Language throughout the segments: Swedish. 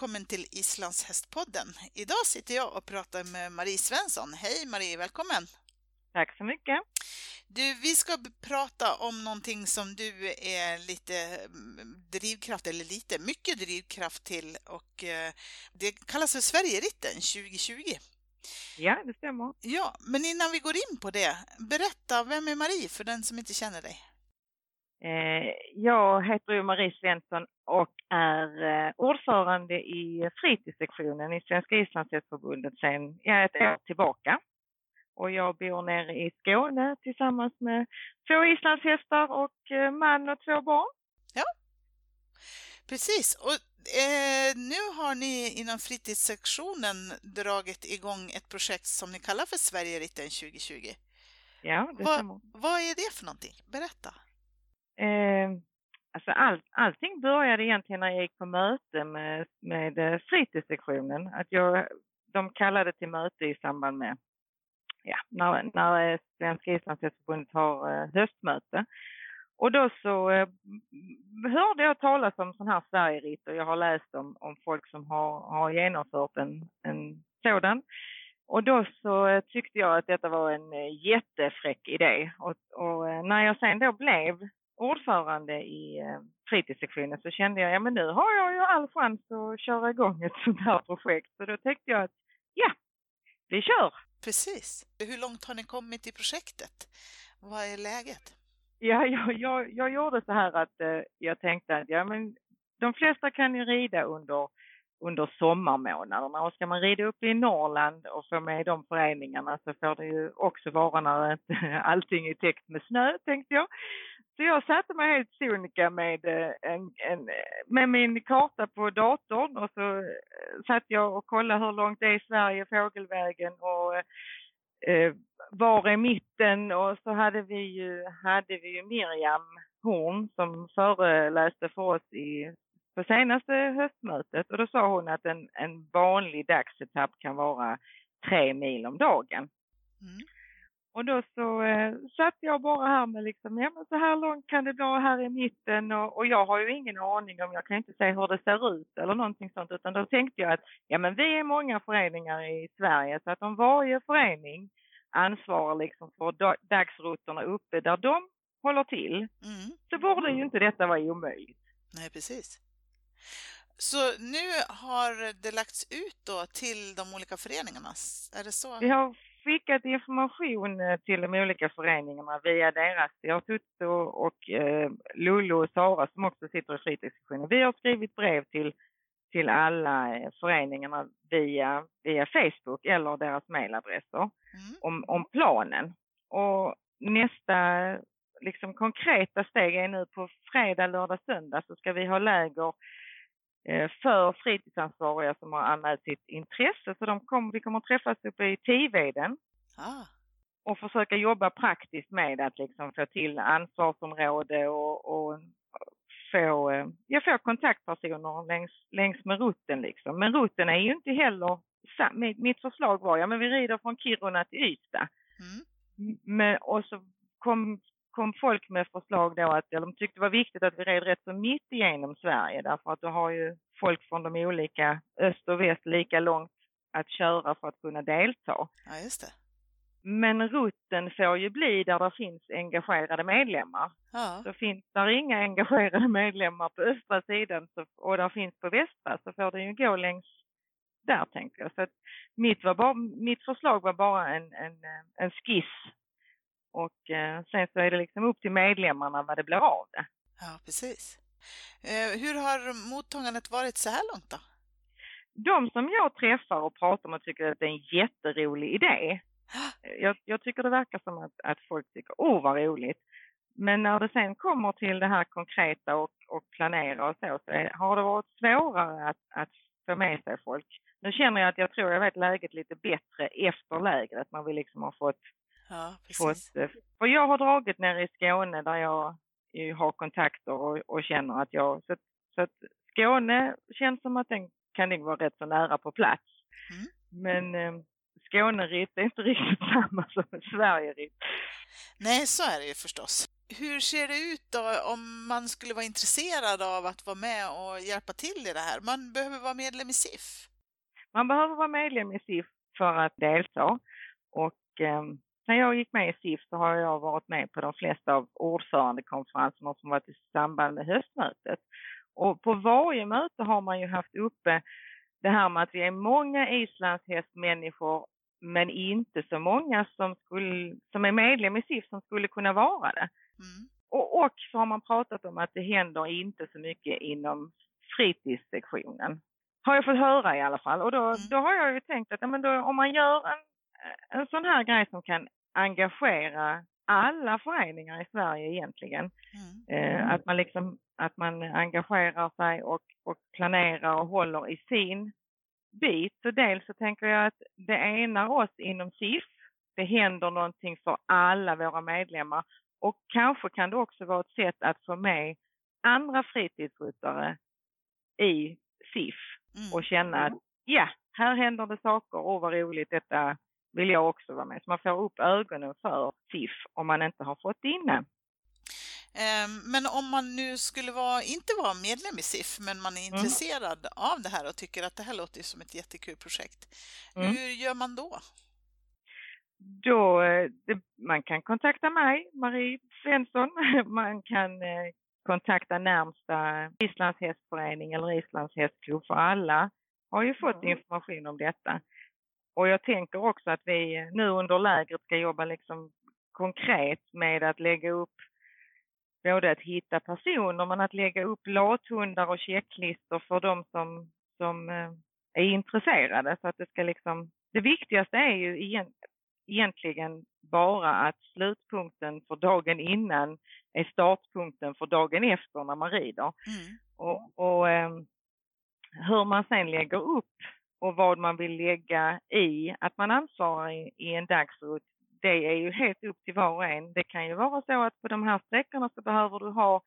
välkommen till Islands hästpodden. Idag sitter jag och pratar med Marie Svensson. Hej Marie, välkommen! Tack så mycket! Du, vi ska prata om någonting som du är lite mm, drivkraft, eller lite, mycket drivkraft till och eh, det kallas för Sverigeritten 2020. Ja, det stämmer. Ja, men innan vi går in på det, berätta, vem är Marie för den som inte känner dig? Eh, jag heter ju Marie Svensson och är eh, ordförande i fritidssektionen i Svenska islandshästförbundet sedan ett år tillbaka. Och jag bor nere i Skåne tillsammans med två islandshästar och eh, man och två barn. Ja, precis. Och eh, nu har ni inom fritidssektionen dragit igång ett projekt som ni kallar för Sverigeritten 2020. Ja, det stämmer. Vad är det för någonting? Berätta. Eh, alltså all, allting började egentligen när jag gick på möte med, med eh, fritidssektionen. Att jag, de kallade till möte i samband med ja, när, när eh, Svenska islandshästförbundet har eh, höstmöte. Och då så eh, hörde jag talas om sån här Sverigeritt och jag har läst om, om folk som har, har genomfört en, en sådan. Och då så tyckte jag att detta var en jättefräck idé. Och, och när jag sen då blev ordförande i eh, fritidssektionen så kände jag, ja men nu har jag ju all chans att köra igång ett sånt här projekt. Så då tänkte jag att, ja, vi kör! Precis. Hur långt har ni kommit i projektet? Vad är läget? Ja, jag, jag, jag gjorde så här att eh, jag tänkte att, ja men de flesta kan ju rida under under sommarmånaderna. Och ska man rida upp i Norrland och få med de föreningarna så får det ju också vara när allting är täckt med snö, tänkte jag. Så jag satte mig helt sonika med, eh, en, en, med min karta på datorn och så eh, satt jag och kollade hur långt det är i Sverige, fågelvägen och eh, var är mitten och så hade vi ju, hade vi ju Miriam Horn som föreläste för oss i, på senaste höstmötet och då sa hon att en, en vanlig dagsetapp kan vara tre mil om dagen. Mm. Och då så eh, satt jag bara här med liksom, ja men så här långt kan det vara här i mitten och, och, jag har ju ingen aning om, jag kan inte säga hur det ser ut eller någonting sånt utan då tänkte jag att ja men vi är många föreningar i Sverige så att om varje förening ansvarar liksom för dagsrutterna uppe där de håller till mm. så borde ju inte detta vara omöjligt. Nej precis. Så nu har det lagts ut då till de olika föreningarna, är det så? Vi har skickat information eh, till de olika föreningarna via deras. Jag har suttit och, eh, Lollo och Sara som också sitter i fritidssektionen. Vi har skrivit brev till, till alla eh, föreningarna via, via Facebook eller deras mejladresser mm. om, om planen. Och nästa liksom konkreta steg är nu på fredag, lördag, söndag så ska vi ha läger för fritidsansvariga som har anmält sitt intresse. Så de kom, vi kommer att träffas uppe i Tiveden ah. och försöka jobba praktiskt med att liksom få till ansvarsområde och, och få, eh, ja, få kontaktpersoner längs, längs med rutten. Liksom. Men rutten är ju inte heller, mitt förslag var ja men vi rider från Kiruna till Ystad. Mm. Men, och så kom kom folk med förslag då att de tyckte det var viktigt att vi red rätt så mitt igenom Sverige därför att då har ju folk från de olika öst och väst lika långt att köra för att kunna delta. Ja, just det. Men rutten får ju bli där det finns engagerade medlemmar. Ja. Så finns det inga engagerade medlemmar på östra sidan så, och där finns på västra så får det ju gå längs där tänker jag. Så mitt, var bara, mitt förslag var bara en, en, en skiss och eh, sen så är det liksom upp till medlemmarna vad det blir av det. Ja, precis. Eh, hur har mottagandet varit så här långt då? De som jag träffar och pratar med tycker att det är en jätterolig idé. Jag, jag tycker det verkar som att, att folk tycker, åh oh, vad roligt. Men när det sen kommer till det här konkreta och, och planera och så, så är, har det varit svårare att, att få med sig folk. Nu känner jag att jag tror jag vet läget lite bättre efter lägret när vi liksom har fått Ja, precis. Fått, för jag har dragit ner i Skåne där jag har kontakter och, och känner att jag... Så, så att Skåne känns som att den kan nog vara rätt så nära på plats. Mm. Men eh, Skåneritt är inte riktigt samma som Sverigeritt. Nej, så är det ju förstås. hur ser det ut då om man skulle vara intresserad av att vara med och hjälpa till i det här? Man behöver vara medlem i SIF. Man behöver vara medlem i SIF för att delta och eh, när jag gick med i SIF så har jag varit med på de flesta av ordförandekonferenserna som varit i samband med höstmötet. Och på varje möte har man ju haft uppe det här med att vi är många islandshästmänniskor men inte så många som, skulle, som är medlem i SIF som skulle kunna vara det. Mm. Och, och så har man pratat om att det händer inte så mycket inom fritidssektionen. Har jag fått höra i alla fall. Och då, mm. då har jag ju tänkt att ja, men då, om man gör en, en sån här grej som kan engagera alla föreningar i Sverige egentligen. Mm. Eh, att man liksom att man engagerar sig och, och planerar och håller i sin bit. Så dels så tänker jag att det enar oss inom SIF. Det händer någonting för alla våra medlemmar och kanske kan det också vara ett sätt att få med andra fritidsryttare i SIF mm. och känna att ja, här händer det saker och vad roligt detta vill jag också vara med. Så man får upp ögonen för SIF om man inte har fått det inne. Ehm, men om man nu skulle vara, inte vara medlem i SIF, men man är mm. intresserad mm. av det här och tycker att det här låter som ett jättekul projekt. Mm. Hur gör man då? Då, eh, man kan kontakta mig, Marie Svensson. Man kan eh, kontakta närmsta Islands hästförening eller Islands hästklubb för alla har ju fått mm. information om detta. Och jag tänker också att vi nu under lägret ska jobba liksom konkret med att lägga upp både att hitta personer men att lägga upp låthundar och checklistor för de som, som eh, är intresserade. Så att det ska liksom, det viktigaste är ju egentligen bara att slutpunkten för dagen innan är startpunkten för dagen efter när man rider. Mm. Och, och um, hur man sen lägger upp och vad man vill lägga i att man ansvarar i, i en dagsrutt, det är ju helt upp till var och en. Det kan ju vara så att på de här sträckorna så behöver du ha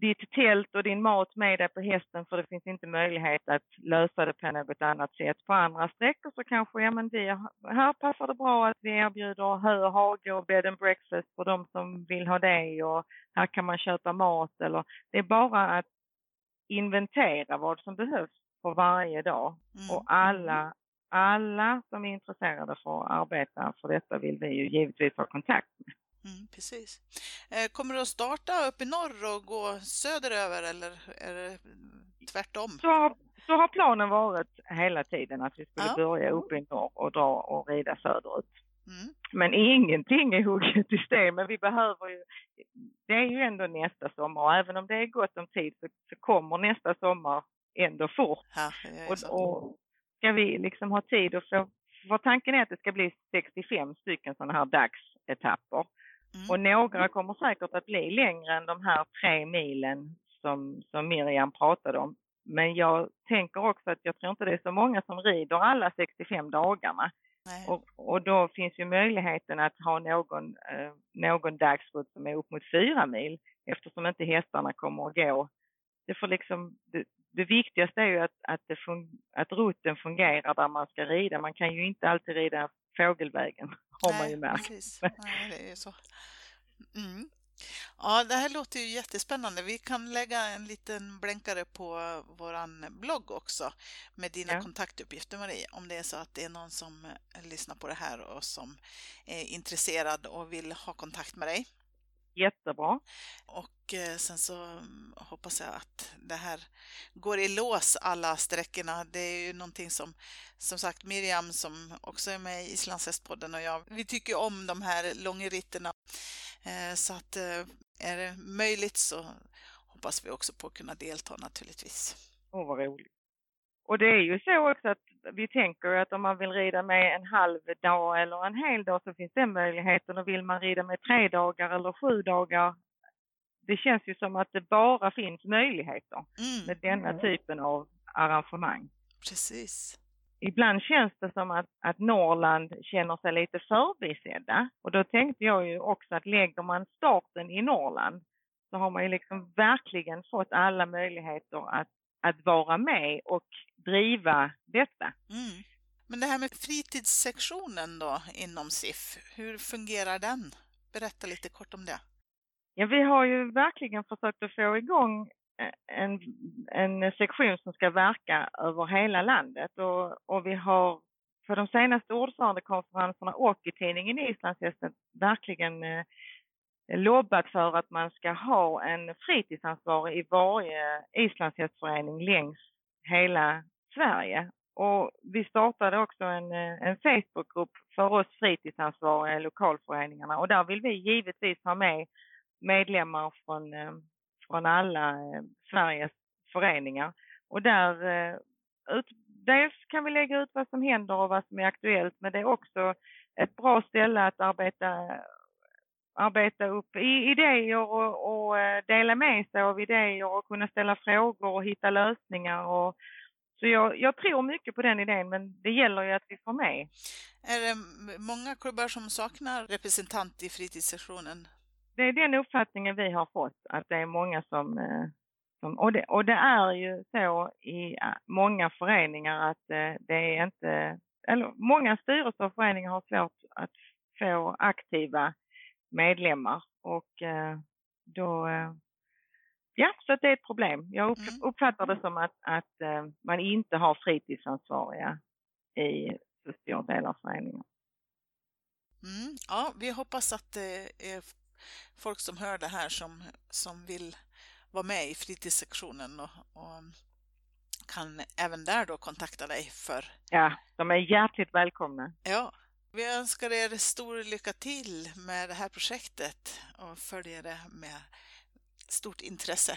ditt tält och din mat med dig på hästen för det finns inte möjlighet att lösa det på något annat sätt. På andra sträckor så kanske, ja men det, här passar det bra att vi erbjuder hö och hage och bed and breakfast för de som vill ha det och här kan man köpa mat eller det är bara att inventera vad som behövs för varje dag. Mm. Och alla, alla som är intresserade för att arbeta för detta vill vi ju givetvis ha kontakt med. Mm, precis. Eh, kommer du att starta upp i norr och gå söderöver eller är det tvärtom? Så har, så har planen varit hela tiden att vi skulle ja. börja uppe i norr och dra och rida söderut. Mm. Men ingenting är hugget i sten, men vi behöver ju, det är ju ändå nästa sommar och även om det är gott om tid så, så kommer nästa sommar ändå fort. Ja, och, och ska vi liksom ha tid och få, för tanken är att det ska bli 65 stycken sådana här dagsetapper. Mm. Och några kommer säkert att bli längre än de här tre milen som, som Miriam pratade om. Men jag tänker också att jag tror inte det är så många som rider alla 65 dagarna. Och, och då finns ju möjligheten att ha någon, eh, någon dagsrutt som är upp mot fyra mil eftersom inte hästarna kommer att gå. Det, får liksom, det, det viktigaste är ju att, att, det fun, att rutten fungerar där man ska rida. Man kan ju inte alltid rida fågelvägen, har Nej, man ju märkt. Nej, det är så. Mm. Ja, det här låter ju jättespännande. Vi kan lägga en liten blänkare på vår blogg också med dina ja. kontaktuppgifter Marie, om det är så att det är någon som lyssnar på det här och som är intresserad och vill ha kontakt med dig. Jättebra. Och eh, sen så mm, hoppas jag att det här går i lås alla sträckorna. Det är ju någonting som, som sagt, Miriam som också är med i Islandshästpodden och jag, vi tycker om de här långritterna. Eh, så att eh, är det möjligt så hoppas vi också på att kunna delta naturligtvis. Åh, vad roligt. Och det är ju så också att vi tänker att om man vill rida med en halv dag eller en hel dag så finns den möjligheten och vill man rida med tre dagar eller sju dagar det känns ju som att det bara finns möjligheter mm. med denna typen av arrangemang. Precis. Ibland känns det som att, att Norrland känner sig lite förbisedda och då tänkte jag ju också att lägger man starten i Norrland så har man ju liksom verkligen fått alla möjligheter att, att vara med och driva detta. Mm. Men det här med fritidssektionen då inom SIF, hur fungerar den? Berätta lite kort om det. Ja, vi har ju verkligen försökt att få igång en, en sektion som ska verka över hela landet och, och vi har för de senaste ordförandekonferenserna och i tidningen Islandshästen verkligen eh, lobbat för att man ska ha en fritidsansvarig i varje islandshästförening längs hela Sverige. Och vi startade också en, eh, en Facebookgrupp för oss fritidsansvariga i lokalföreningarna och där vill vi givetvis ha med medlemmar från, eh, från alla eh, Sveriges föreningar. Och där ut, dels kan vi lägga ut vad som händer och vad som är aktuellt men det är också ett bra ställe att arbeta arbeta upp idéer och, och, dela med sig av idéer och kunna ställa frågor och hitta lösningar och så jag, jag, tror mycket på den idén, men det gäller ju att vi får med. Är det många klubbar som saknar representant i fritidssessionen? Det är den uppfattningen vi har fått, att det är många som... Eh, som och, det, och det är ju så i många föreningar att eh, det är inte... Eller många styrelser och föreningar har svårt att få aktiva medlemmar och eh, då Ja, så det är ett problem. Jag mm. uppfattar det som att, att eh, man inte har fritidsansvariga i så stor del av föreningen. Mm, ja, vi hoppas att det är folk som hör det här som, som vill vara med i fritidssektionen och, och kan även där då kontakta dig för... Ja, de är hjärtligt välkomna. Ja, vi önskar er stor lycka till med det här projektet och följer det med stort intresse.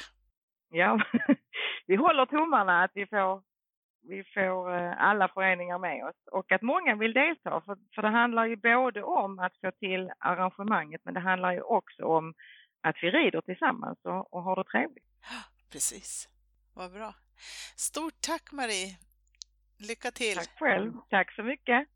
Ja, vi håller tummarna att vi får, vi får eh, alla föreningar med oss och att många vill delta. För, för det handlar ju både om att få till arrangemanget men det handlar ju också om att vi rider tillsammans och, och har det trevligt. Precis, vad bra. Stort tack Marie! Lycka till! Tack själv! Tack så mycket!